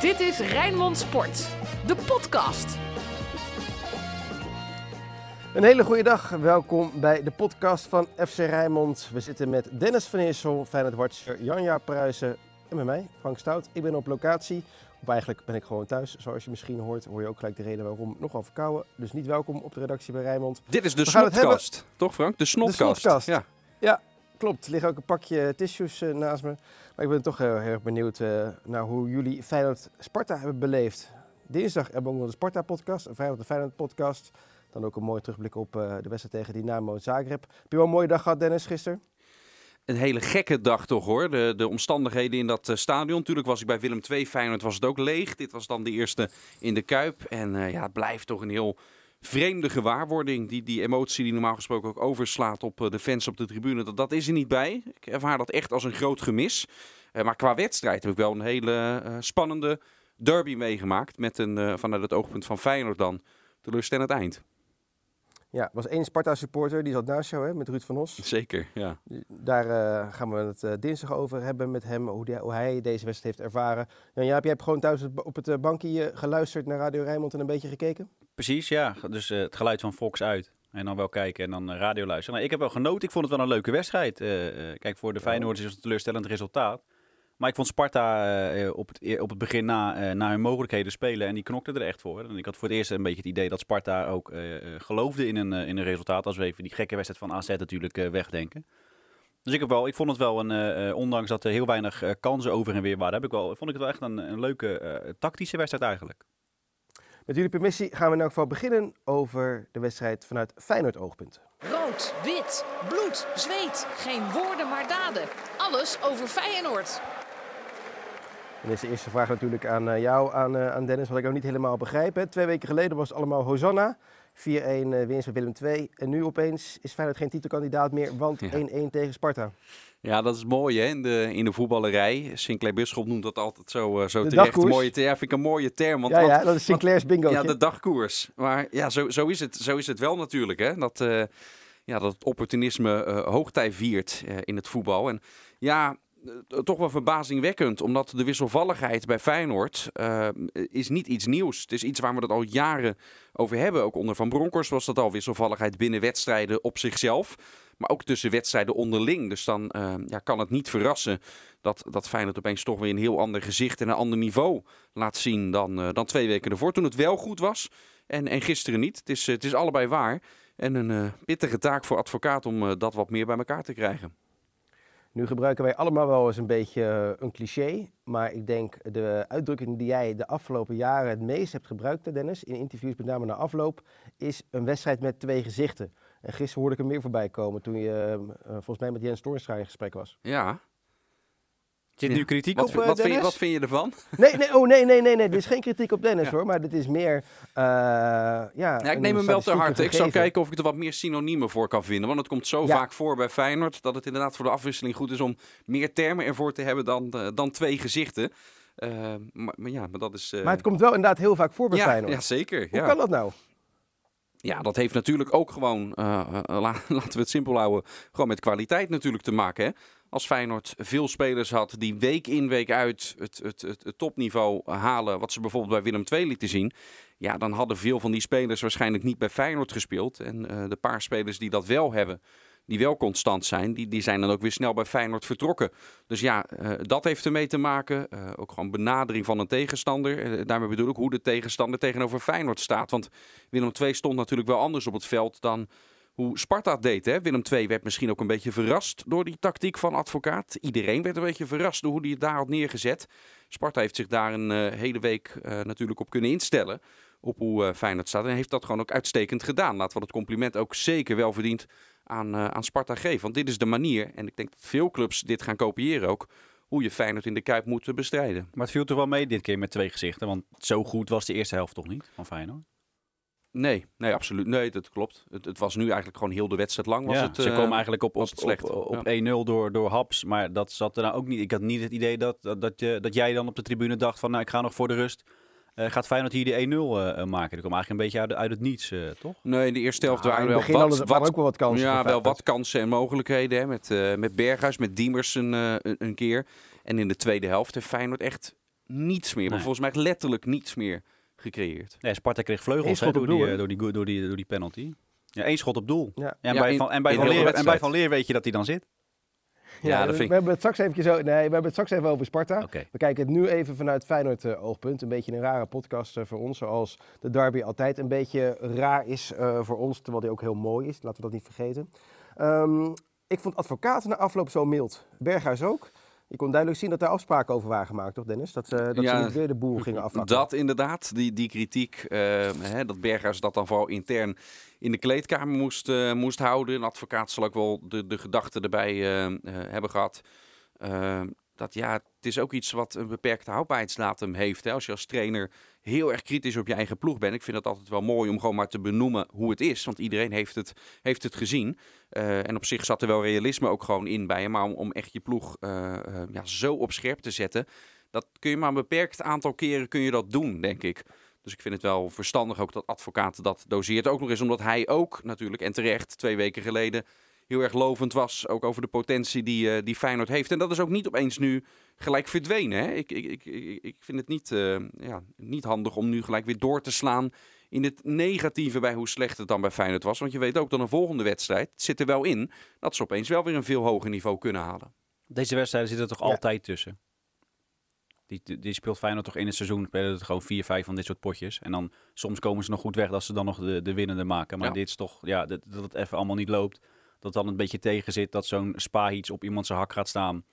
Dit is Rijnmond Sport, de podcast. Een hele goede dag. Welkom bij de podcast van FC Rijnmond. We zitten met Dennis van Eersel, Feyenoord Watcher, Janja Pruisen en met mij, Frank Stout. Ik ben op locatie. Of eigenlijk ben ik gewoon thuis. Zoals je misschien hoort, hoor je ook gelijk de reden waarom. Nogal verkouden. Dus niet welkom op de redactie bij Rijnmond. Dit is de snotkast, toch Frank? De snotkast. snotkast. Ja. Klopt, er liggen ook een pakje tissues eh, naast me. Ik ben toch heel erg benieuwd eh, naar hoe jullie Feyenoord Sparta hebben beleefd. Dinsdag hebben we de Sparta podcast, en vrijdag de Feyenoord podcast. Dan ook een mooie terugblik op eh, de wedstrijd tegen Dynamo Zagreb. Heb je wel een mooie dag gehad Dennis gisteren? Een hele gekke dag toch hoor. De, de omstandigheden in dat eh, stadion. Natuurlijk was ik bij Willem II. Feyenoord was het ook leeg. Dit was dan de eerste in de Kuip. En eh, ja, het blijft toch een heel vreemde gewaarwording. Die, die emotie die normaal gesproken ook overslaat op eh, de fans op de tribune. Dat, dat is er niet bij. Ik ervaar dat echt als een groot gemis. Eh, maar qua wedstrijd heb ik wel een hele eh, spannende derby meegemaakt. Met een, vanuit het oogpunt van Feyenoord dan, teleurstellend eind. Ja, er was één Sparta-supporter, die zat naast jou, hè, met Ruud van Os. Zeker, ja. Daar eh, gaan we het eh, dinsdag over hebben met hem, hoe, die- hoe hij deze wedstrijd heeft ervaren. Jan Jaap, jij hebt gewoon thuis op- het eh, bankje geluisterd naar Radio Rijnmond en een beetje gekeken? Precies, ja. Dus het geluid van Fox uit. En dan wel kijken en dan radio luisteren. Nou, ik heb wel genoten. Ik vond het wel een leuke wedstrijd. Eh, eh, kijk, voor de Feyenoorders is het een teleurstellend resultaat. Maar ik vond Sparta eh, eh, op, het, op het begin na, eh, naar hun mogelijkheden spelen. En die knokten er echt voor. En ik had voor het eerst een beetje het idee dat Sparta ook geloofde in een, in een resultaat. Als we even die gekke wedstrijd van AZ natuurlijk eh, wegdenken. Dus ik, heb wel, ik vond het wel, een, ondanks dat er heel weinig kansen over en weer waren, heb ik wel, vond ik het wel echt een, een leuke eh, tactische wedstrijd eigenlijk. Met jullie permissie gaan we in elk geval beginnen over de wedstrijd vanuit Feyenoord oogpunt. Rood, wit, bloed, zweet. Geen woorden maar daden. Alles over Feyenoord. Dan is de eerste vraag natuurlijk aan eh, jou, aan, eh, aan Dennis, wat ik ook niet helemaal begrijp. Hè. Twee weken geleden was het allemaal Hosanna. 4-1 eh, winst van Willem II. En nu opeens is Feyenoord geen titelkandidaat meer, want 1-1 Ja. tegen Sparta. Ja, dat is mooi hè, in de, in de voetballerij. Sinclair Bisschop noemt dat altijd zo, zo De terecht. dagkoers. Mooie term. Ja, vind ik een mooie term. Want, ja, dat is Sinclair's bingo. ja, de dagkoers. Maar ja, zo, zo, is, het, zo is het wel natuurlijk. Hè? Dat, ja, dat het opportunisme eh, hoogtij viert in het voetbal. En ja, toch wel verbazingwekkend. Omdat de wisselvalligheid bij Feyenoord eh, is niet iets nieuws. Het is iets waar we het al jaren over hebben. Ook onder Van Bronckhorst was dat al wisselvalligheid binnen wedstrijden op zichzelf. Maar ook tussen wedstrijden onderling. Dus dan eh, ja, kan het niet verrassen dat, dat Feyenoord opeens toch weer een heel ander gezicht en een ander niveau laat zien dan, eh, dan twee weken ervoor. Toen het wel goed was en, en gisteren niet. Het is, eh, het is allebei waar. En een eh, pittige taak voor advocaat om eh, dat wat meer bij elkaar te krijgen. Nu gebruiken wij allemaal wel eens een beetje eh, een cliché. Maar ik denk de uitdrukking die jij de afgelopen jaren het meest hebt gebruikt, Dennis, in interviews met name na afloop, is een wedstrijd met twee gezichten. En gisteren hoorde ik er meer voorbij komen toen je eh, eh, volgens mij met Jens Toornstra in gesprek was. Ja. Zit Ja. nu kritiek Wat, op, vind- eh, wat, vind je, wat vind je ervan? Nee, nee, oh nee, nee, nee, nee. Dit is geen kritiek op Dennis Ja. hoor, maar dit is meer. eh, ja, Ja, ik neem hem wel te harte. Ik zal kijken of ik er wat meer synoniemen voor kan vinden. Want het komt zo Ja. vaak voor bij Feyenoord dat het inderdaad voor de afwisseling goed is om meer termen ervoor te hebben dan, eh, dan twee gezichten. Maar, maar ja, maar dat is... eh, Maar het komt wel inderdaad heel vaak voor bij ja, Feyenoord. ja, zeker. Hoe ja. kan dat nou? Ja, dat heeft natuurlijk ook gewoon, eh, eh, la- laten we het simpel houden, gewoon met kwaliteit natuurlijk te maken. Hè? Als Feyenoord veel spelers had die week in, week uit het, het, het, topniveau halen, wat ze bijvoorbeeld bij Willem II lieten zien, ja, dan hadden veel van die spelers waarschijnlijk niet bij Feyenoord gespeeld. En eh, de paar spelers die dat wel hebben, die wel constant zijn, die, die zijn dan ook weer snel bij Feyenoord vertrokken. Dus ja, eh, dat heeft ermee te maken. Eh, ook gewoon benadering van een tegenstander. Eh, daarmee bedoel ik hoe de tegenstander tegenover Feyenoord staat. Want Willem II stond natuurlijk wel anders op het veld dan hoe Sparta het deed. Hè? Willem II werd misschien ook een beetje verrast door die tactiek van advocaat. Iedereen werd een beetje verrast door hoe hij het daar had neergezet. Sparta heeft zich daar een hele week natuurlijk op kunnen instellen. Op hoe Feyenoord staat. En heeft dat gewoon ook uitstekend gedaan. Laten we dat compliment ook zeker wel verdiend aan, eh, aan Sparta geven. Want dit is de manier, en ik denk dat veel clubs dit gaan kopiëren ook, hoe je Feyenoord in de Kuip moet eh, bestrijden. Maar het viel toch wel mee dit keer met twee gezichten. Want zo goed was de eerste helft toch niet van Feyenoord? Nee, nee, absoluut. Nee, dat klopt. Het, het was nu eigenlijk gewoon heel de wedstrijd lang. Was ja, het, ze eh, komen eigenlijk op, het slecht. op, op Ja. 1-0 door, door Haps. Maar dat zat er nou ook niet. Ik had niet het idee dat, dat, dat, je, dat jij dan op de tribune dacht van... Nou, ik ga nog voor de rust. Eh, gaat Feyenoord hier de 1-0 eh, eh, maken? Dat kwam eigenlijk een beetje uit, uit het niets, eh, toch? Nee, in de eerste helft waren er wel wat, wat, ook wel wat kansen. ja, wel wat kansen en mogelijkheden. Hè, met, eh, met Berghuis, met Diemers een, eh, een, keer. En in de tweede helft heeft Feyenoord echt niets meer. Maar volgens mij echt letterlijk niets meer gecreëerd. Nee, Sparta kreeg vleugels hè, door, die, doel, door, die, door, die, door die penalty. Ja, één schot op doel. Ja. En, Ja, bij in- van, en, bij van Leer, en bij. Van Leer weet je dat hij dan zit. Ja, dat we, vind ik- we hebben het straks eventjes zo, nee, we hebben het straks even over Sparta. We kijken het nu even vanuit Feyenoord eh, oogpunt. Een beetje een rare podcast eh, voor ons, zoals de derby altijd een beetje raar is eh, voor ons, terwijl die ook heel mooi is. Laten we dat niet vergeten. Ehm, ik vond advocaten na afloop zo mild. Berghuis ook. Je kon duidelijk zien dat daar afspraken over waren gemaakt, toch Dennis? Dat, eh, dat Ja, ze niet weer de boel gingen afvakken. Dat inderdaad, die, die kritiek, eh, hè, dat Berghuis dat dan vooral intern in de kleedkamer moest, eh, moest houden. Een advocaat zal ook wel de, de gedachte erbij hebben gehad. Eh, dat ja, het is ook iets wat een beperkte houdbaarheidsdatum heeft. Hè. Als je als trainer heel erg kritisch op je eigen ploeg bent. Ik vind het altijd wel mooi om gewoon maar te benoemen hoe het is. Want iedereen heeft het, heeft het gezien. Eh, en op zich zat er wel realisme ook gewoon in bij hem. Maar om, om echt je ploeg eh, eh, ja, zo op scherp te zetten. Dat kun je maar een beperkt aantal keren kun je dat doen, denk ik. Dus ik vind het wel verstandig ook dat advocaat dat doseert. Ook nog eens omdat hij ook natuurlijk, en terecht, twee weken geleden heel erg lovend was. Ook over de potentie die, eh, die Feyenoord heeft. En dat is ook niet opeens nu gelijk verdwenen. Hè? Ik, ik, ik, ik vind het niet, eh, ja, niet handig om nu gelijk weer door te slaan in het negatieve bij hoe slecht het dan bij Feyenoord was. Want je weet ook dat een volgende wedstrijd zit er wel in dat ze opeens wel weer een veel hoger niveau kunnen halen. Deze wedstrijden zitten er toch Ja. altijd tussen. Die, die- speelt Feyenoord toch in het seizoen, spelen het gewoon vier, vijf van dit soort potjes. En dan soms komen ze nog goed weg dat ze dan nog de, de winnende maken. Maar Ja. dit is toch, ja, dat, dat het even allemaal niet loopt. Dat dan een beetje tegen zit, dat zo'n Spa-iets op iemand zijn hak gaat staan.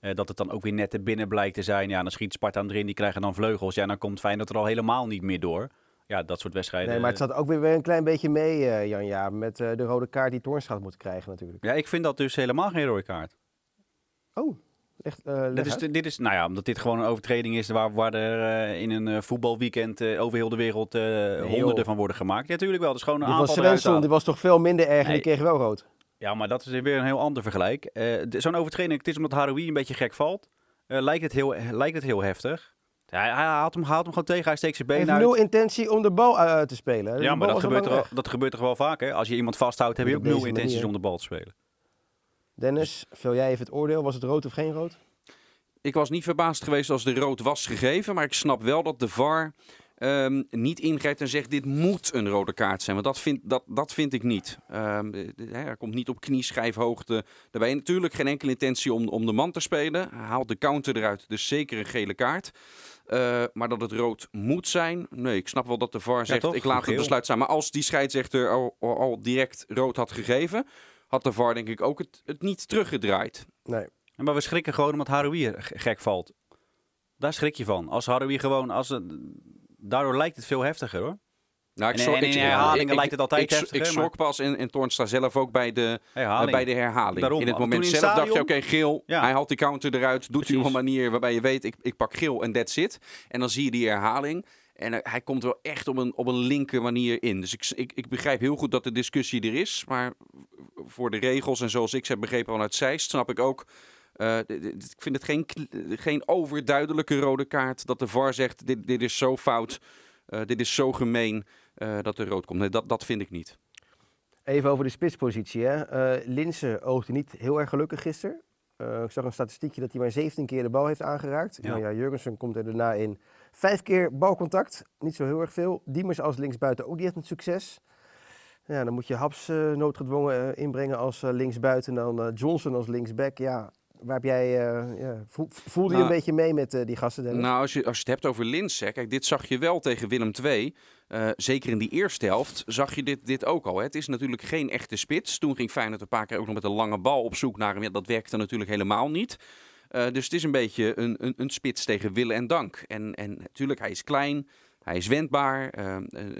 Eh, dat het dan ook weer net er binnen blijkt te zijn. Ja, dan schiet Sparta erin, die krijgen dan vleugels. Ja, dan komt Feyenoord er al helemaal niet meer door. Ja, dat soort wedstrijden. Nee, maar het zat ook weer, weer een klein beetje mee, eh, Jan Ja, met eh, de rode kaart die Toornstra had moeten krijgen natuurlijk. Ja, ik vind dat dus helemaal geen rode kaart. Oh, echt, eh, Dat is, dit is, nou ja, omdat dit gewoon een overtreding is waar, waar er eh, in een eh, voetbalweekend eh, over heel de wereld eh, honderden joh. van worden gemaakt. Ja, natuurlijk wel. Het is gewoon een Die aanval eruit Svensson, die was toch veel minder erg en die kreeg wel rood. Ja, maar dat is weer een heel ander vergelijk. Eh, Zo'n overtreding, het is omdat Haroui een beetje gek valt. eh, lijkt, het heel, lijkt het heel heftig. Hij, hij haalt, hem, haalt hem gewoon tegen, hij steekt zijn Hij been heeft uit. nul intentie om de bal eh, te spelen. Ja, maar dat gebeurt, wel- dat gebeurt toch wel vaak, hè? Als je iemand vasthoudt, heb je ook nul intenties manier. om de bal te spelen. Dennis, vul jij even het oordeel. Was het rood of geen rood? Ik was niet verbaasd geweest als de rood was gegeven. Maar ik snap wel dat de VAR ehm, niet ingrijpt en zegt dit moet een rode kaart zijn. Want dat vind, dat, dat vind ik niet. Ehm, de- de- hè, hij komt niet op knieschijfhoogte daarbij. Natuurlijk geen enkele intentie om, om de man te spelen. Hij haalt de counter eruit, dus zeker een gele kaart. Eh, maar dat het rood moet zijn, nee, ik snap wel dat de VAR zegt, toch? ik laat het besluit staan. Maar als die scheidsrechter al, al, al direct rood had gegeven, had de VAR denk ik ook het, het niet teruggedraaid. Nee. En Maar we schrikken gewoon omdat Haroui er g- gek valt. Daar schrik je van. Als Haroui gewoon... Als het, daardoor lijkt het veel heftiger, hoor. Nou, En- en in herhalingen lijkt het altijd ik, heftiger, Ik schrok pas en, en Toornstra zelf ook bij de, Herhaling. eh, bij de herhaling. Daarom. In het moment in zelf dacht je, oké, stadion- geel. Ja. Hij haalt die counter eruit, doet hij op een manier waarbij je weet, ik, ik pak geel en that's it. En dan zie je die herhaling. En eh, hij komt wel echt op een, op een linker manier in. Dus ik, ik, ik begrijp heel goed dat de discussie er is. Maar voor de regels en zoals ik ze heb begrepen vanuit Zeist, snap ik ook... eh, ik vind het geen, geen overduidelijke rode kaart dat de VAR zegt, dit, dit is zo fout, eh, dit is zo gemeen eh, dat er rood komt. Nee, dat, dat vind ik niet. Even over de spitspositie. Hè. Linse oogde niet heel erg gelukkig gisteren. Ik zag een statistiekje dat hij maar 17 keer de bal heeft aangeraakt. Ja. Nou ja, Jurgensen komt er daarna in. Vijf keer balcontact, niet zo heel erg veel. Diemers als linksbuiten ook niet echt met succes. Ja, dan moet je Haps noodgedwongen inbrengen als linksbuiten. En dan Johnson als linksback. Ja, waar heb jij, eh, ja, voel- voelde je Nou, een beetje mee met eh, die gasten? Dennis? Nou, als je, als je het hebt over Lins, hè, kijk, dit zag je wel tegen Willem II. Eh, zeker in die eerste helft zag je dit, dit ook al. Hè. Het is natuurlijk geen echte spits. Toen ging Feyenoord een paar keer ook nog met een lange bal op zoek naar hem. Ja, dat werkte natuurlijk helemaal niet. Dus het is een beetje een, een, een spits tegen willen en dank. En, en natuurlijk, hij is klein, hij is wendbaar.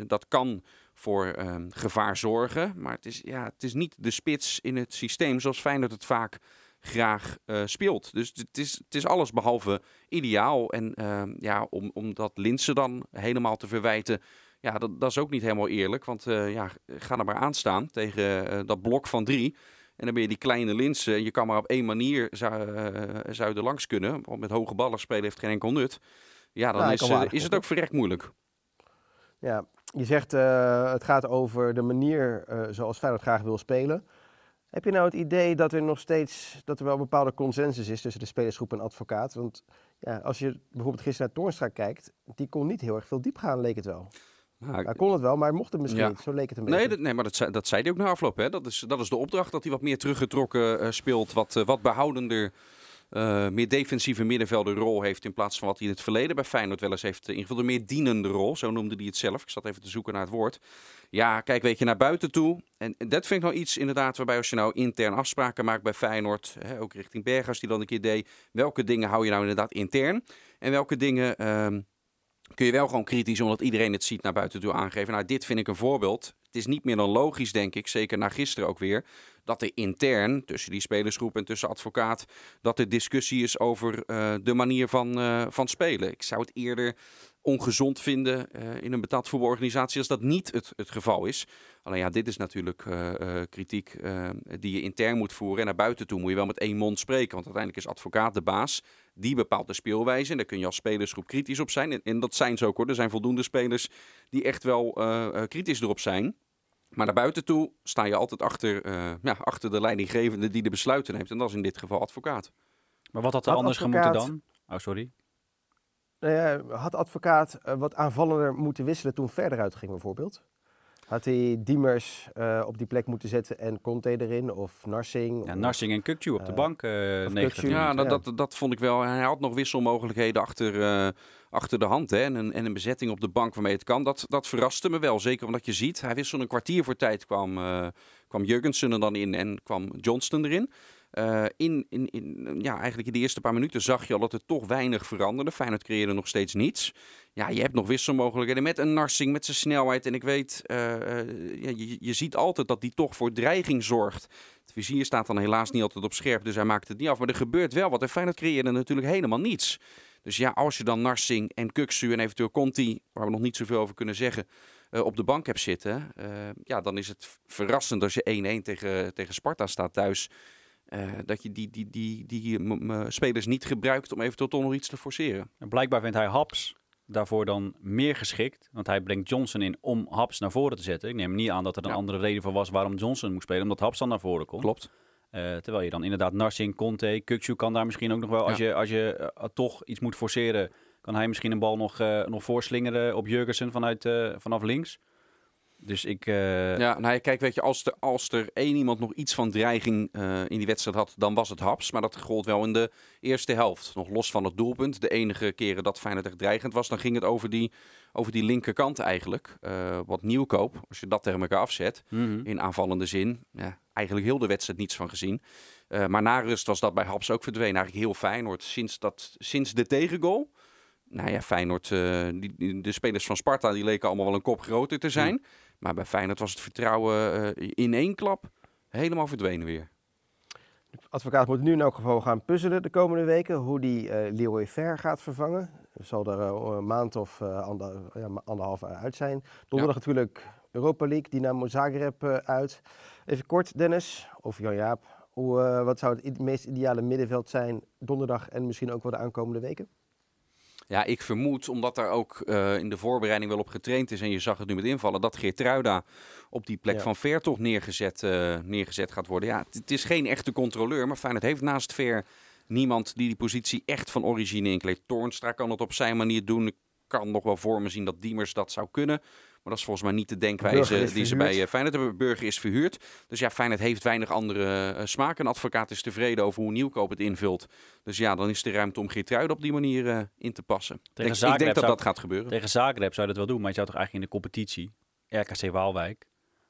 dat kan voor gevaar zorgen. Maar het is, ja, het is niet de spits in het systeem zoals Feyenoord het vaak graag eh, speelt. Dus het is, het is alles behalve ideaal. En ehm, ja, om, om dat Linse dan helemaal te verwijten, ja, dat, dat is ook niet helemaal eerlijk. Want eh, ja, ga er maar aan staan tegen eh, dat blok van drie. En dan ben je die kleine Linse. Je kan maar op één manier zou, zou je er langs kunnen. Want met hoge ballen spelen heeft geen enkel nut. Ja, dan Nou, is, is het ook verrekt moeilijk. Ja, je zegt het gaat over de manier zoals Feyenoord graag wil spelen. Heb je nou het idee dat er nog steeds dat er wel een bepaalde consensus is tussen de spelersgroep en advocaat? Want ja, als je bijvoorbeeld gisteren naar Toornstra kijkt, die kon niet heel erg veel diep gaan, leek het wel. Nou, Hij kon het wel, maar hij mocht het misschien Ja. niet. Zo leek het een beetje. Nee, dat, nee, maar dat zei, dat zei hij ook na afloop. Hè? Dat, is, dat is de opdracht, dat hij wat meer teruggetrokken eh, speelt. Wat, eh, wat behoudender, eh, meer defensieve middenvelder rol heeft... in plaats van wat hij in het verleden bij Feyenoord wel eens heeft eh, ingevuld. Een meer dienende rol, zo noemde hij het zelf. Ik zat even te zoeken naar het woord. Ja, kijk, weet je, naar buiten toe. En, dat vind ik nou iets inderdaad waarbij als je nou intern afspraken maakt bij Feyenoord... Hè, ook richting Bergers die dan een keer deed... welke dingen hou je nou inderdaad intern... en welke dingen... ehm, kun je wel gewoon kritisch, omdat iedereen het ziet, naar buiten toe aangeven. Nou, dit vind ik een voorbeeld. Het is niet meer dan logisch, denk ik, zeker na gisteren ook weer, dat er intern, tussen die spelersgroep en tussen advocaat, dat er discussie is over eh, de manier van, eh, van spelen. Ik zou het eerder ongezond vinden eh, in een betaald voetbalorganisatie als dat niet het, het geval is. Alleen ja, dit is natuurlijk eh, eh, kritiek die je intern moet voeren. En naar buiten toe moet je wel met één mond spreken. Want uiteindelijk is advocaat de baas. Die bepaalt de speelwijze. En daar kun je als spelersgroep kritisch op zijn. En, en dat zijn ze ook hoor. Er zijn voldoende spelers die echt wel eh, eh, kritisch erop zijn. Maar naar buiten toe sta je altijd achter, eh, ja, achter de leidinggevende die de besluiten neemt. En dat is in dit geval advocaat. Maar wat had er anders advocaat- gemoeten dan? Oh, sorry. Nou ja, had advocaat eh, wat aanvallender moeten wisselen toen verder uitging bijvoorbeeld? Had hij Diemers eh, op die plek moeten zetten en Conte erin? Of Narsing? Ja, of- Narsing en Kukju op de eh, bank. eh of 90 Kukçu. Ja, dat, dat, dat vond ik wel. Hij had nog wisselmogelijkheden achter, eh, achter de hand. Hè? En, een, en een bezetting op de bank waarmee het kan. Dat, dat verraste me wel. Zeker omdat je ziet, hij wisselde een kwartier voor tijd. Kwam, eh kwam Jurgensen er dan in en kwam Johnston erin. Eh, in, in, in, ja, eigenlijk in de eerste paar minuten zag je al dat er toch weinig veranderde. Feyenoord creëerde nog steeds niets. Ja, je hebt nog wisselmogelijkheden met een Narsing, met zijn snelheid. En ik weet, eh, eh, ja, je, ziet altijd dat die toch voor dreiging zorgt. Het vizier staat dan helaas niet altijd op scherp, dus hij maakt het niet af. Maar er gebeurt wel wat. En Feyenoord creëerde natuurlijk helemaal niets. Dus ja, als je dan Narsing en Kuksu en eventueel Conti, waar we nog niet zoveel over kunnen zeggen, op de bank hebt zitten. ja, dan is het verrassend als je 1-1 tegen, tegen Sparta staat thuis. Eh, dat je die, die, die, die, spelers niet gebruikt om eventueel toch nog iets te forceren. En blijkbaar vindt hij Haps daarvoor dan meer geschikt. Want hij brengt Johnson in om Haps naar voren te zetten. Ik neem niet aan dat er een Ja. andere reden voor was waarom Johnson moest spelen. Omdat Haps dan naar voren kon. Klopt. Eh, terwijl je dan inderdaad Narsing, Conte, Kukcu kan daar misschien ook nog wel. Als je, als je eh, toch iets moet forceren, kan hij misschien een bal nog, nog voorslingeren op Jurgensen vanuit, vanaf links. Dus ik... eh, Ja, nou ja, kijk, weet je, als er, als er één iemand nog iets van dreiging eh, in die wedstrijd had, dan was het Haps. Maar dat gold wel in de eerste helft. Nog los van het doelpunt. De enige keren dat Feyenoord echt dreigend was, dan ging het over die, over die linkerkant eigenlijk. Eh, wat nieuwkoop, als je dat tegen elkaar afzet, mhm. in aanvallende zin. Ja, eigenlijk heel de wedstrijd niets van gezien. Maar na rust was dat bij Haps ook verdwenen. Eigenlijk heel Feyenoord. Sinds, dat, sinds de tegengoal. Nou ja, Feyenoord, die, die- de spelers van Sparta, die leken allemaal wel een kop groter te zijn. Maar bij Feyenoord was het vertrouwen eh, in één klap helemaal verdwenen weer. De advocaat moet nu in elk geval gaan puzzelen de komende weken hoe die eh Leroy Ver gaat vervangen. Er zal er eh, een maand of ander, ja, anderhalf uit zijn. Donderdag natuurlijk Europa League, Dynamo Zagreb uit. Even kort, Dennis, of Jan-Jaap. Hoe, wat zou het meest ideale middenveld zijn donderdag en misschien ook wel de aankomende weken? Ja, ik vermoed, omdat daar ook eh, in de voorbereiding wel op getraind is... en je zag het nu met invallen, dat Geertruida op die plek Ja. van Ver toch neergezet, eh, neergezet gaat worden. Ja, het, het is geen echte controleur, maar Feyenoord heeft naast Ver niemand die die positie echt van origine inkleedt. Toornstra kan het op zijn manier doen. Ik kan nog wel voor me zien dat Diemers dat zou kunnen. Maar dat is volgens mij niet de denkwijze die ze bij eh, Feyenoord hebben. Burger is verhuurd. Dus ja, Feyenoord heeft weinig andere eh, smaak. Een advocaat is tevreden over hoe Nieuwkoop het invult. Dus ja, dan is de ruimte om Geertruida op die manier eh, in te passen. Ik denk, ik Zagreb denk dat zou- dat gaat gebeuren. Tegen Zagreb zou je dat wel doen, maar je zou toch eigenlijk in de competitie, RKC Waalwijk,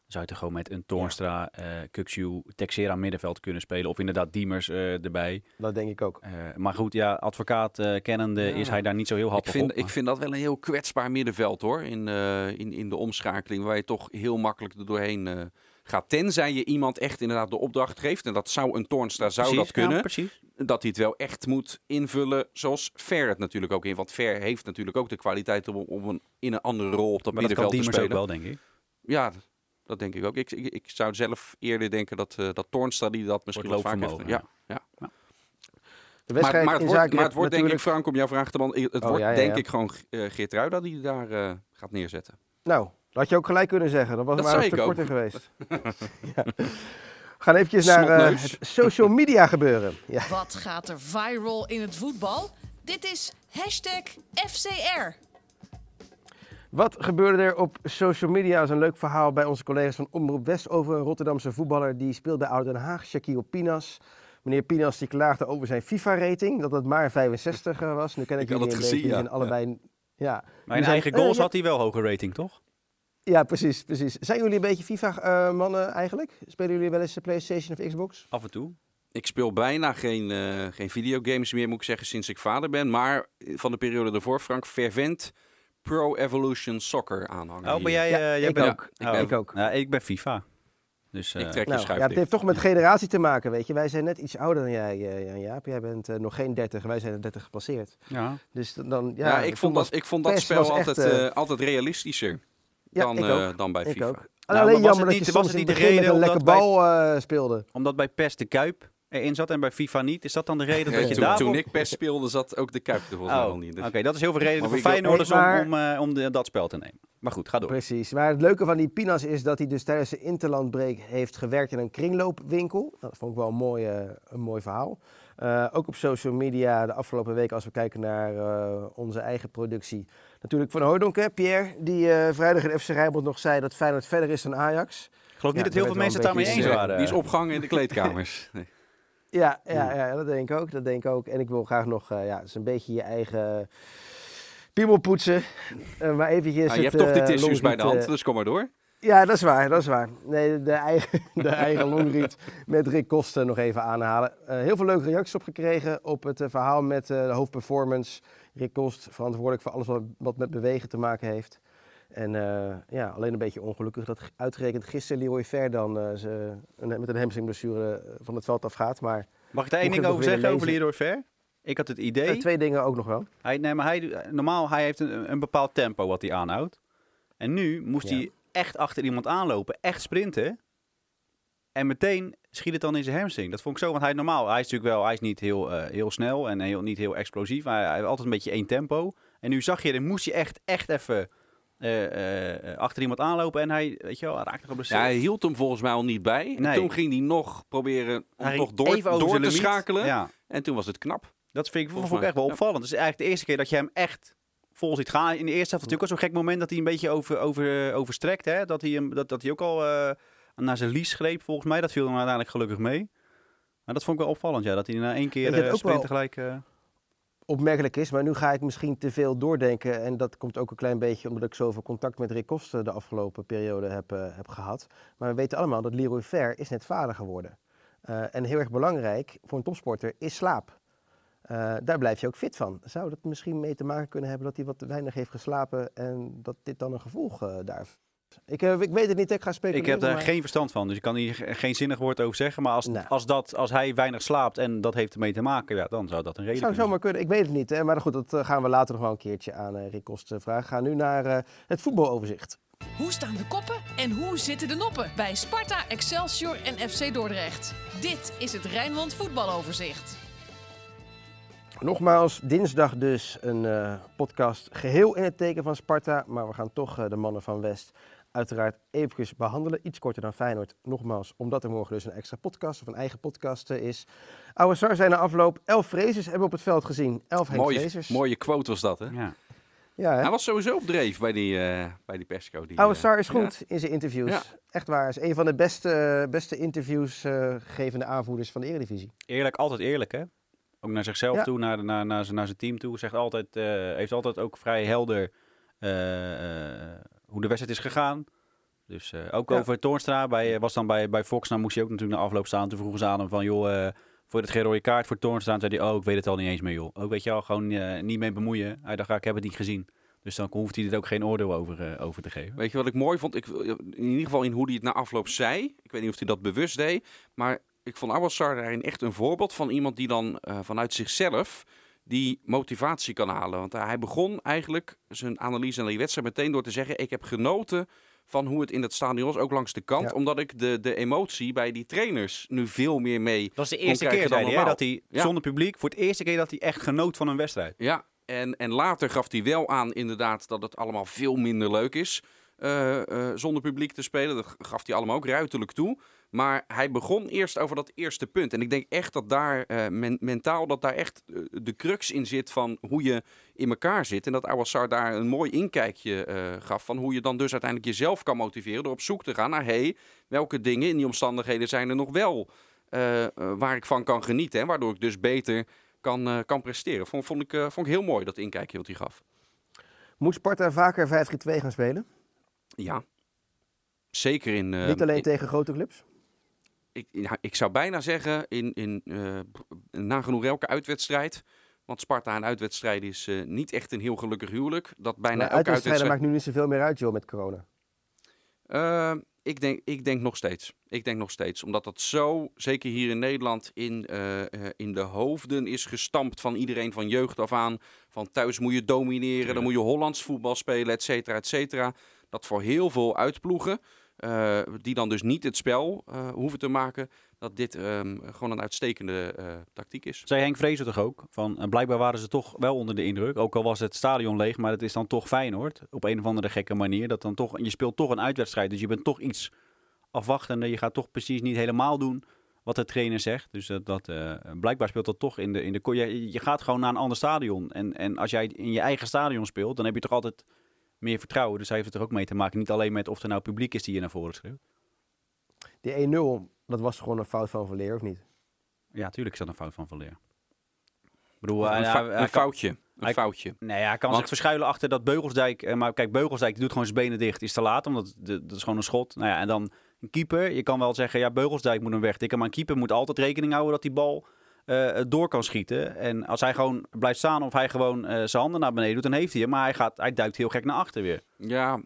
zou je toch gewoon met een Toornstra, eh Kukcu, Texera middenveld kunnen spelen. Of inderdaad Diemers eh, erbij. Dat denk ik ook. Eh, maar goed, ja, advocaat eh, kennende Ja. is hij daar niet zo heel Ik happig vind, op. ik vind dat wel een heel kwetsbaar middenveld hoor. In, eh, in, in de omschakeling, waar je toch heel makkelijk er doorheen eh, gaat. Tenzij je iemand echt inderdaad de opdracht geeft. En dat zou een Toornstra zou Precies, dat kunnen. Ja, precies. dat hij het wel echt moet invullen zoals Ver het natuurlijk ook in. Want Ver heeft natuurlijk ook de kwaliteit om, om een, in een andere rol op dat Maar dat kan middenveld te Diemers ook spelen. wel, denk ik. Ja, dat denk ik ook. Ik, ik, ik zou zelf eerder denken dat, eh dat Toornstra die dat misschien wat vaker heeft. loopvermogen, Ja, ja. De Maar, wedstrijd maar het in wordt, maar het wordt denk ik, natuurlijk- Frank, om jouw vraag te beantwoorden. Het Oh, wordt ja, ja, denk ja. ik gewoon uh, Geertruida die daar eh, gaat neerzetten. Nou, dat had je ook gelijk kunnen zeggen. Dan was Dat het maar een stuk korter geweest. ja. gaan eventjes naar eh, het social media gebeuren. Ja. Wat gaat er viral in het voetbal? Dit is hashtag FCR. Wat gebeurde er op social media? Dat is een leuk verhaal bij onze collega's van Omroep West over een Rotterdamse voetballer die speelt bij Oude Den Haag, Shaquille Pinas. Meneer Pinas die klaagde over zijn FIFA-rating, dat het maar 65 was. Nu ken ik, Ik had jullie het een gezien, beetje ja. en allebei... Ja, Maar Die in zijn- eigen eh, goals ja. had hij wel hoge rating, toch? ja, precies, precies. Zijn jullie een beetje FIFA-mannen eigenlijk? Spelen jullie wel eens de PlayStation of Xbox? Af en toe. Ik speel bijna geen, eh, geen videogames meer, moet ik zeggen, sinds ik vader ben. Maar van de periode daarvoor, Frank, fervent Pro Evolution Soccer aanhanger. Oh, ben jij, Ja, eh, jij ik bent ook. Ik Oh. ben- Ik ook. Ja, ik ben FIFA. Dus, Ik eh, trek je Nou, schuif ja, het heeft toch met generatie te maken, weet je. Wij zijn net iets ouder dan jij, eh, Jan Jaap. Jij bent eh, nog geen 30, wij zijn er 30 gepasseerd. ja. Dus dan, ja, Ja, ik vond was- dat, ik vond dat spel was altijd, echt, altijd realistischer ja, dan, ik eh, dan bij Ik FIFA. ook. Nou, Alleen maar was jammer het dat niet- je was soms het in niet het de begin met een reden lekker omdat bal eh, speelde. Omdat bij PES de Kuip erin zat en bij FIFA niet. Is dat dan de reden Ja, dat je toen, daarvoor... toen ik PES speelde, zat ook de Kuip er volgens mij Oh, al niet. Dus. Oké, dat is heel veel reden Maar voor Feyenoorders maar- om, om, eh, om de- dat spel te nemen. Maar goed, ga door. Precies. Maar het leuke van die Pinas is dat hij dus tijdens de interlandbreak heeft gewerkt in een kringloopwinkel. Nou, dat vond ik wel een mooi, eh, een mooi verhaal. Eh, ook op social media de afgelopen weken, als we kijken naar eh, onze eigen productie. Natuurlijk van Hooydonk, hè, Pierre, die eh, vrijdag in FC Rijnmond nog zei dat Feyenoord verder is dan Ajax. Ik geloof niet dat heel veel mensen het daarmee een eens waren. die is opgehangen in de kleedkamers. Nee. Ja, ja, ja, dat denk ik ook. Dat denk ik ook. En ik wil graag nog, eh, ja, het is een beetje je eigen piemel poetsen. Eh, maar eventjes Ah, je het, hebt toch die eh, tissues bij de hand, dus kom maar door. Ja, dat is waar, dat is waar. Nee, de eigen, de eigen longriet met Rick Kosten nog even aanhalen. Heel veel leuke reacties op gekregen op het verhaal met de hoofdperformance. Rick Kost, verantwoordelijk voor alles wat, wat met bewegen te maken heeft. En eh, ja, alleen een beetje ongelukkig dat uitgerekend gisteren Leroy Ver dan eh, ze, met een hamstringblessure eh, van het veld afgaat. Maar Mag ik daar één ding over zeggen over. Leroy Ver? Ik had het idee... twee dingen ook nog wel. Hij, nee, maar hij, normaal hij heeft een, een bepaald tempo wat hij aanhoudt. En nu moest Ja. hij echt achter iemand aanlopen, echt sprinten. En meteen schiet het dan in zijn hamstring. Dat vond ik zo, want hij normaal, hij is natuurlijk wel, hij is niet heel, heel snel en heel, niet heel explosief. Maar hij heeft altijd een beetje één tempo. En nu zag je, dan moest hij echt, echt even achter iemand aanlopen. En hij, weet je wel, hij raakte geblesseerd. Ja, hij hield hem volgens mij al niet bij. En Nee. toen ging hij nog proberen om Hij nog door, door te limiet. schakelen. Ja, En toen was het knap. dat vind ik, Volgens vond ik echt wel opvallend. Het is eigenlijk de eerste keer dat je hem echt vol ziet gaan. In de eerste helft natuurlijk ook zo'n gek moment dat hij een beetje over, over, overstrekt. Hè? Dat, hij hem, dat, dat hij ook al eh, naar zijn lies greep volgens mij. Dat viel hem uiteindelijk gelukkig mee. Maar dat vond ik wel opvallend, ja. Dat hij na één keer uh, sprint wel- tegelijk... eh, opmerkelijk is. Maar nu ga ik misschien te veel doordenken. En dat komt ook een klein beetje omdat ik zoveel contact met Rick Kosten de afgelopen periode heb, eh, heb gehad. Maar we weten allemaal dat Leroy Ver is net vader geworden. Eh, en heel erg belangrijk voor een topsporter is slaap. Eh, daar blijf je ook fit van. Zou dat misschien mee te maken kunnen hebben dat hij wat weinig heeft geslapen en dat dit dan een gevolg daar ik, eh, ik weet het niet, ik ga ik speculeren. heb daar maar- geen verstand van, dus ik kan hier ge- geen zinnig woord over zeggen. Maar als, Nou. als, dat, als hij weinig slaapt en dat heeft ermee te maken, ja, dan zou dat een reden Zou kunnen zomaar kunnen, ik weet het niet. Hè? Maar goed, dat eh, gaan we later nog wel een keertje aan eh, Rick vragen. Gaan nu naar eh, het voetbaloverzicht. Hoe staan de koppen en hoe zitten de noppen bij Sparta, Excelsior en FC Dordrecht? Dit is het Rijnmond voetbaloverzicht. Nogmaals, dinsdag dus een eh, podcast geheel in het teken van Sparta. Maar we gaan toch de mannen van West uiteraard eventjes behandelen. Iets korter dan Feyenoord. Nogmaals, omdat er morgen dus een extra podcast of een eigen podcast eh, is. Oude Sar zijn na afloop. Elf Frezers hebben we op het veld gezien. Elf Henk Mooie, Frezers. mooie quote was dat, hè? Ja. Ja, hè? Hij was sowieso op dreef bij die, eh, bij die persco. Die, Oude eh, Sar is ja. goed in zijn interviews. Ja. Echt waar. Is een van de beste, beste interviews eh, gevende aanvoerders van de Eredivisie. Eerlijk, altijd eerlijk, hè? Ook naar zichzelf Ja. toe, naar, naar, naar, zijn, naar zijn team toe. Zegt altijd, eh, heeft altijd ook vrij helder hoe de wedstrijd is gegaan. Dus eh, ook Ja. over Toornstra. Bij, eh, was dan bij, bij Fox, nou moest hij ook natuurlijk na afloop staan. Toen vroegen ze aan hem van, joh, eh voor het geen rode kaart voor Toornstra? En zei hij, oh, ik weet het al niet eens meer, joh. Ook weet je wel, gewoon eh, niet mee bemoeien. Hij dacht, ah, ik heb het niet gezien. Dus dan hoeft hij er ook geen oordeel over, eh, over te geven. Weet je wat ik mooi vond? Ik, in ieder geval in hoe hij het na afloop zei. Ik weet niet of hij dat bewust deed. Maar ik vond Awassar daarin echt een voorbeeld van iemand die dan eh, vanuit zichzelf die motivatie kan halen. Want hij begon eigenlijk zijn analyse naar die wedstrijd meteen door te zeggen... ik heb genoten van hoe het in het stadion was, ook langs de kant. Ja. Omdat ik de, de emotie bij die trainers nu veel meer mee... Dat was de eerste keer, dan hij, dat hij Ja. zonder publiek, voor het eerste keer dat hij echt genoot van een wedstrijd. Ja, en, en later gaf hij wel aan inderdaad dat het allemaal veel minder leuk is... eh, eh, zonder publiek te spelen. Dat gaf hij allemaal ook ruiterlijk toe. Maar hij begon eerst over dat eerste punt. En ik denk echt dat daar eh, men- mentaal dat daar echt eh, de crux in zit van hoe je in elkaar zit. En dat Awassar daar een mooi inkijkje eh, gaf van hoe je dan dus uiteindelijk jezelf kan motiveren door op zoek te gaan naar hey, welke dingen in die omstandigheden zijn er nog wel waar ik van kan genieten. En waardoor ik dus beter kan, kan presteren. Vond, vond, ik, vond ik heel mooi dat inkijkje wat hij gaf. Moet Sparta vaker 5-3-2 gaan spelen? Ja. Zeker in. Niet alleen in- tegen grote clubs? Ik, ik zou bijna zeggen in, in eh, nagenoeg elke uitwedstrijd. Want Sparta een uitwedstrijd is eh, niet echt een heel gelukkig huwelijk. Dat bijna Maar elke uitwedstrijden uitwedstrijd. maakt nu niet zoveel meer uit, joh, met corona. Eh, ik, denk, ik denk nog steeds. Ik denk nog steeds. Omdat dat zo, zeker hier in Nederland, in, eh, eh, in de hoofden is gestampt van iedereen van jeugd af aan. Van thuis moet je domineren, dan moet je Hollands voetbal spelen, et cetera, et cetera. Dat voor heel veel uitploegen, eh, die dan dus niet het spel eh, hoeven te maken, dat dit ehm, gewoon een uitstekende eh, tactiek is. Zei Henk Vrezen toch ook? Van, blijkbaar waren ze toch wel onder de indruk. Ook al was het stadion leeg, maar het is dan toch Feyenoord. Op een of andere gekke manier. Dat dan toch, je speelt toch een uitwedstrijd, dus je bent toch iets afwachtender. Je gaat toch precies niet helemaal doen wat de trainer zegt. Dus dat, blijkbaar speelt dat toch in de... In de je, je gaat gewoon naar een ander stadion. En, en als jij in je eigen stadion speelt, dan heb je toch altijd meer vertrouwen. Dus hij heeft het er ook mee te maken. Niet alleen met of er nou publiek is die je naar voren schreeuwt. Die 1-0, dat was gewoon een fout van Verleer, of niet? Ja, tuurlijk is dat een fout van Verleer. Ik bedoel, Een, hij- een kan- foutje. Een hij- foutje. Nee, hij kan Want- zich verschuilen achter dat Beugelsdijk. eh, Maar kijk, Beugelsdijk die doet gewoon zijn benen dicht. Is te laat, omdat de- dat is gewoon een schot. Nou ja, en dan een keeper. Je kan wel zeggen, ja, Beugelsdijk moet hem wegtikken. Maar een keeper moet altijd rekening houden dat die bal eh, door kan schieten. En als hij gewoon blijft staan of hij gewoon eh, zijn handen naar beneden doet, dan heeft hij hem. Maar hij, gaat, hij duikt heel gek naar achter weer. Ja,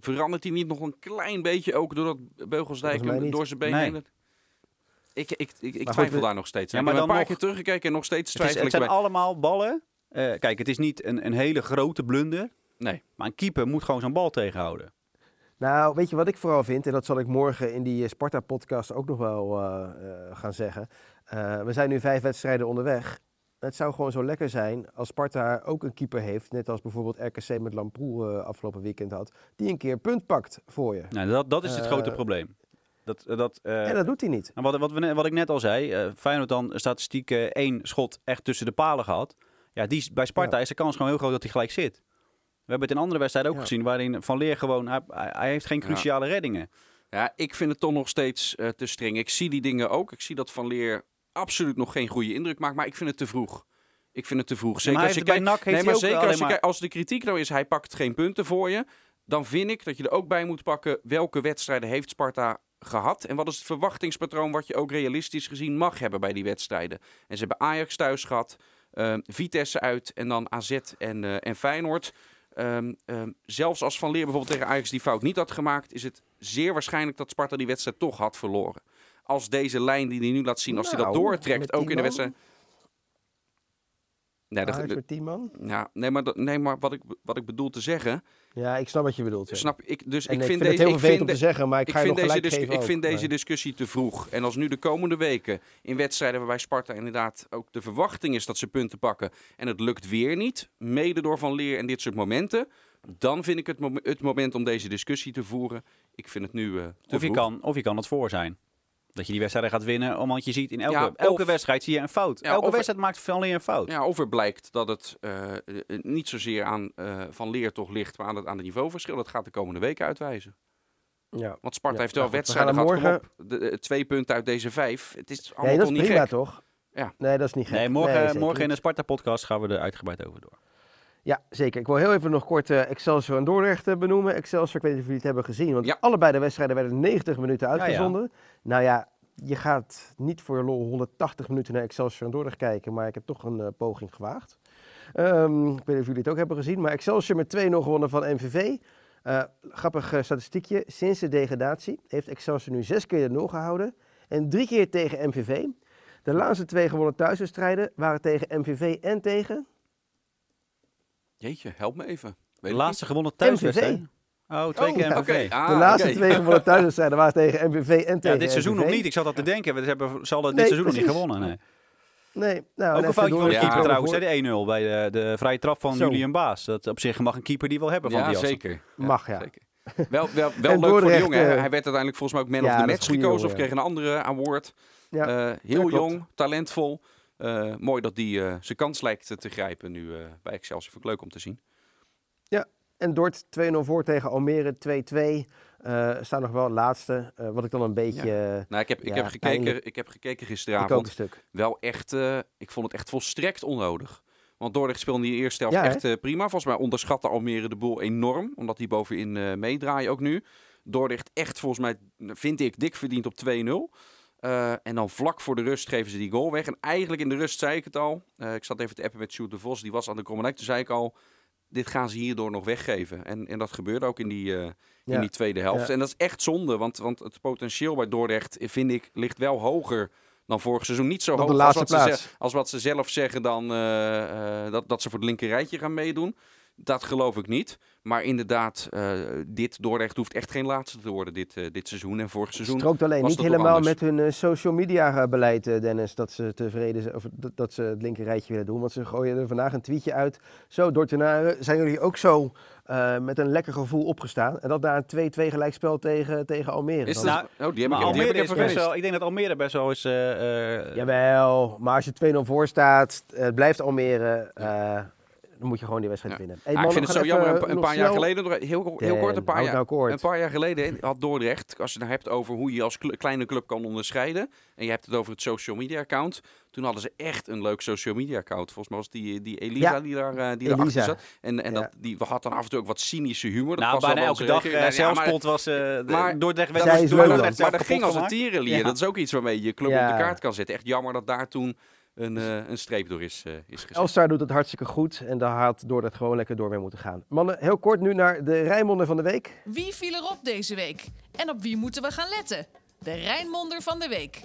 verandert hij niet nog een klein beetje ook doordat Beugelsdijk hem door zijn been Nee. Ik, ik, ik, ik twijfel daar nog steeds. Ja, aan. maar ik heb dan een paar nog- keer teruggekeken en nog steeds Het, is, twijfel het ik zijn allemaal ballen. Eh, kijk, het is niet een, een hele grote blunder. Nee. Maar een keeper moet gewoon zo'n bal tegenhouden. Nou, weet je wat ik vooral vind, en dat zal ik morgen in die eh, Sparta-podcast ook nog wel eh, eh, gaan zeggen. Eh, we zijn nu vijf wedstrijden onderweg. Het zou gewoon zo lekker zijn als Sparta ook een keeper heeft, net als bijvoorbeeld RKC met Lamproe afgelopen weekend had, die een keer een punt pakt voor je. Nou, dat, dat is het grote probleem. Dat, dat, eh, en dat doet hij niet. En wat, wat, we, wat ik net al zei, eh Feyenoord dan statistiek eh, één schot echt tussen de palen gehad. Ja, die, bij Sparta Ja. is de kans gewoon heel groot dat hij gelijk zit. We hebben het in andere wedstrijden ook Ja. gezien, waarin Van Leer gewoon, hij, heeft geen Ja. cruciale reddingen. Ja, ik vind het toch nog steeds eh, te streng. Ik zie die dingen ook. Ik zie dat Van Leer absoluut nog geen goede indruk maakt, maar ik vind het te vroeg. Ik vind het te vroeg. Zeker als je kijkt, NAC nee, maar zeker als, je kijkt, als de kritiek nou is, hij pakt geen punten voor je, dan vind ik dat je er ook bij moet pakken welke wedstrijden heeft Sparta gehad en wat is het verwachtingspatroon wat je ook realistisch gezien mag hebben bij die wedstrijden. En ze hebben Ajax thuis gehad, eh, Vitesse uit en dan AZ en, eh, en Feyenoord. Ehm, ehm, zelfs als Van Leer bijvoorbeeld tegen Ajax die fout niet had gemaakt, is het zeer waarschijnlijk dat Sparta die wedstrijd toch had verloren. Als deze lijn die hij nu laat zien, als hij dat Nou, doortrekt, ook in de wedstrijd. Nee, dat, Ajax met 10 man? ja, nee, maar, dat- nee, maar wat, ik, wat ik bedoel te zeggen, Ja, ik snap wat je bedoelt. ja. snap ik. Dus En ik ik vind, vind het deze, heel ik vervelend vind, om te zeggen, maar ik, ik ga je vind, nog deze, gelijk discu- geven ik vind deze discussie te vroeg. En als nu de komende weken in wedstrijden waarbij Sparta inderdaad ook de verwachting is dat ze punten pakken. En het lukt weer niet, mede door Van Leer en dit soort momenten. Dan vind ik het, mom- het moment om deze discussie te voeren. Ik vind het nu eh, te Of je, vroeg. kan, of je kan het voor zijn. Dat je die wedstrijden gaat winnen, omdat je ziet in elke, Ja, elke of- wedstrijd zie je een fout. Ja, elke wedstrijd maakt Van Leer een fout. Ja, of er blijkt dat het eh, niet zozeer aan eh, Van Leer toch ligt, maar aan het, aan het niveauverschil. Dat gaat de komende weken uitwijzen. Ja. Want Sparta Ja, heeft wel nou we wedstrijden gehad. op, de, eh, twee punten uit deze vijf. Het is allemaal Nee, dat toch is niet prima gek. toch? Ja. Nee, dat is niet gek. Nee, morgen, Nee, morgen in de. Sparta-podcast gaan we er uitgebreid over door. Ja, zeker. Ik wil heel even nog kort eh, Excelsior en Dordrecht benoemen. Excelsior, ik weet niet of jullie het hebben gezien, want Ja. allebei de wedstrijden werden 90 minuten ja. uitgezonden. Nou ja, je gaat niet voor lol 180 minuten naar Excelsior en Dordrecht kijken, maar ik heb toch een eh, poging gewaagd. Ehm, ik weet niet of jullie het ook hebben gezien, maar Excelsior met 2-0 gewonnen van MVV. Eh, grappig eh, statistiekje, sinds de degradatie heeft Excelsior nu zes keer de nul gehouden en drie keer tegen MVV. De laatste twee gewonnen thuiswedstrijden waren tegen MVV en tegen Jeetje, help me even. Weet De laatste gewonnen thuiswedstrijd. Oh, twee niet. keer Oh, MVV. oké. Ah, de laatste oké. twee gewonnen thuiswedstrijden waren tegen MVV en tegen Ja, dit seizoen nog niet. Ik zat dat te denken. We hebben, ze hadden dit seizoen nog niet gewonnen. Nee. Nee, nou, Ook en een foutje van de keeper Ja. trouwens, de 1-0 bij de, de vrije trap van Zo. Julian Baas. Dat op zich mag een keeper die wel hebben van Ja, die zeker. Mag, ja. Zeker. Wel, wel, leuk voor de jongen. Hij werd uiteindelijk volgens mij ook Man ja, of the Match gekozen. Of kreeg een andere award. Ja. Eh, heel Ja, klopt. jong, talentvol. Eh, mooi dat hij eh, zijn kans lijkt te grijpen nu eh, bij Excelsior. Vind ik leuk om te zien. En Dort 2-0 voor tegen Almere 2-2. Eh staan nog wel laatste. Eh, wat ik dan een beetje... Nou, ik heb, ik Ja, heb, gekeken, ik heb gekeken gisteravond. Wel echt, eh, ik vond het echt volstrekt onnodig. Want Dordrecht speelde in die eerste helft Ja, echt prima. Volgens mij onderschatte Almere de boel enorm. Omdat die bovenin meedraaien ook nu. Dordrecht echt volgens mij, vind ik, dik verdiend op 2-0. Eh, en dan vlak voor de rust geven ze die goal weg. En eigenlijk in de rust zei ik het al. Ik zat even te appen met Sjoerd de Vos. Die was aan de Krommelijk. Toen zei ik al, dit gaan ze hierdoor nog weggeven. En, en dat gebeurde ook in die, eh, Ja. in die tweede helft. Ja. En dat is echt zonde. Want, want het potentieel bij Dordrecht, eh, vind ik, ligt wel hoger dan vorig seizoen. Niet zo hoog als wat, ze, als wat ze zelf zeggen dan eh, dat, dat ze voor het linker rijtje gaan meedoen. Dat geloof ik niet. Maar inderdaad, eh, dit Dordrecht hoeft echt geen laatste te worden dit, eh, dit seizoen. En vorig seizoen strookt alleen niet helemaal met hun eh, social media beleid, Dennis. Dat ze tevreden zijn, of dat, dat ze het linker rijtje willen doen. Want ze gooien er vandaag een tweetje uit. Zo, Dordtenaren, zijn jullie ook zo eh, met een lekker gevoel opgestaan? En dat na een 2-2 gelijkspel tegen, tegen Almere. Is dat, Nou, oh, die heb ik, Maar ik Almere is even best gemist. wel, ik denk dat Almere best wel is... eh, eh, Jawel, maar als je 2-0 voor staat, het blijft Almere, eh, dan moet je gewoon die wedstrijd Ja. winnen. Hey, Ah, ik mannen, vind het zo jammer. Een, een nog paar jaar geleden, nog- heel, heel kort, een paar jaar, nou kort. Een paar jaar geleden had Dordrecht, als je het nou hebt over hoe je als cl- kleine club kan onderscheiden. En je hebt het over het social media account. Toen hadden ze echt een leuk social media account. Volgens mij was die, die Elisa Ja. die daar die Elisa. daarachter zat. En, en Ja. dat, die had dan af en toe ook wat cynische humor. Dat nou, was bijna wel elke dag uh, Nee, ja, maar- zelfspot was... eh de- maar- Dordrecht dat werd was- maar dat- dan. maar dat ging als een tierenlier. Ja. Dat is ook iets waarmee je je club Ja. op de kaart kan zetten. Echt jammer dat daar toen een, eh, een streep door is, eh, is gezet. Elstar doet het hartstikke goed en daar had Dordrecht gewoon lekker door mee moeten gaan. Mannen, heel kort nu naar de Rijnmonden van de week. Wie viel erop deze week? En op wie moeten we gaan letten? De Rijnmonder van de week.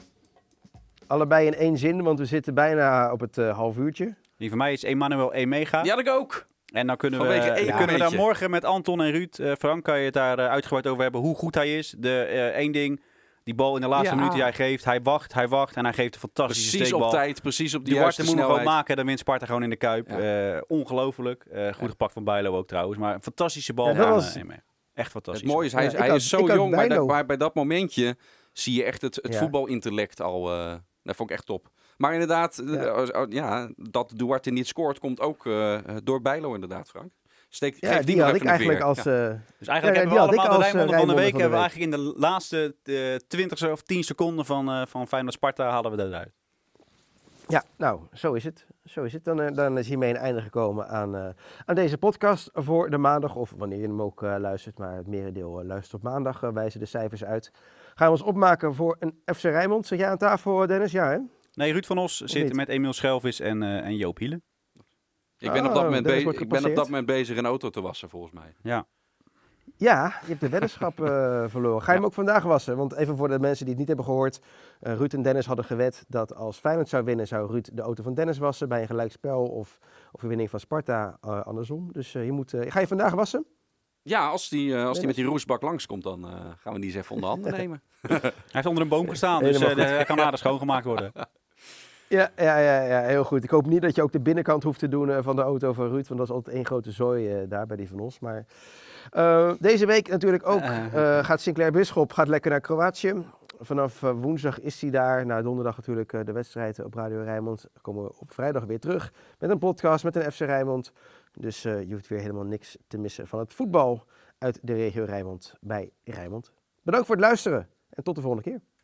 Allebei in één zin, want we zitten bijna op het eh, half uurtje. Die van mij is Emmanuel Emega. Ja, dat ik ook. En dan kunnen we, Vanwege één dan kunnen we daar morgen met Anton en Ruud, eh, Frank, kan je het daar eh, uitgebreid over hebben hoe goed hij is. De eh, één ding, die bal in de laatste Ja. minuut die hij geeft, hij wacht, hij wacht en hij geeft een fantastische Precies op steekbal. tijd, precies op de Die juiste Warte moet hem gewoon maken, dan wint Sparta gewoon in de Kuip. Ja. Eh, ongelooflijk. Eh, goed gepakt van Bijlo ook trouwens, maar een fantastische bal. Ja, was- eh. Echt fantastisch. Het mooie is, hij, is, hij had- is zo jong, maar, Bijlo. da- maar bij dat momentje zie je echt het, het Ja. voetbalintellect al. eh, dat vond ik echt top. Maar inderdaad, Ja. dat Duarte niet scoort, komt ook eh, door Bijlo inderdaad, Frank. Steek, Ja, geef die had ik eigenlijk als... Ja. eh, Dus eigenlijk ja, hebben we allemaal de als, eh, Rijnmonder van de week. hebben we eigenlijk in de laatste eh 20 of 10 seconden van, eh van Feyenoord Sparta halen we dat eruit. Ja, nou, zo is het. Zo is het. Dan, eh, dan is hiermee een einde gekomen aan, eh, aan deze podcast voor de maandag. Of wanneer je hem ook eh, luistert, maar het merendeel eh, luistert op maandag. eh, wijzen de cijfers uit. Gaan we ons opmaken voor een FC Rijnmond. Zit jij aan tafel, eh, Dennis? Ja, hè? Nee, Ruud van Os zit met Emiel Schelvis en, eh, en Joop Hielen. Ik ben, op dat Oh, moment Dennis be- wordt ik ben op dat moment bezig een auto te wassen, volgens mij. Ja. Ja, je hebt de weddenschap eh, verloren. Ga je hem ook vandaag wassen? Want even voor de mensen die het niet hebben gehoord. eh, Ruud en Dennis hadden gewet dat als Feyenoord zou winnen, zou Ruud de auto van Dennis wassen bij een gelijkspel of, of winning van Sparta eh, andersom. Dus je moet, eh, ga je vandaag wassen? Ja, als die, eh, als die met die roesbak langskomt, dan eh, gaan we die eens even onder handen nemen. Hij heeft onder een boom gestaan, dus eh, hij kan aardig schoongemaakt worden. Ja, ja, ja, ja, heel goed. Ik hoop niet dat je ook de binnenkant hoeft te doen eh, van de auto van Ruud, want dat is altijd één grote zooi eh, daar bij die van ons. Maar eh, deze week natuurlijk ook gaat Sinclair Bisschop gaat lekker naar Kroatië. Vanaf woensdag is hij daar. Na donderdag natuurlijk de wedstrijd op Radio Rijnmond. Dan komen we op vrijdag weer terug met een podcast met een FC Rijnmond. Dus je hoeft weer helemaal niks te missen van het voetbal uit de regio Rijnmond bij Rijnmond. Bedankt voor het luisteren en tot de volgende keer.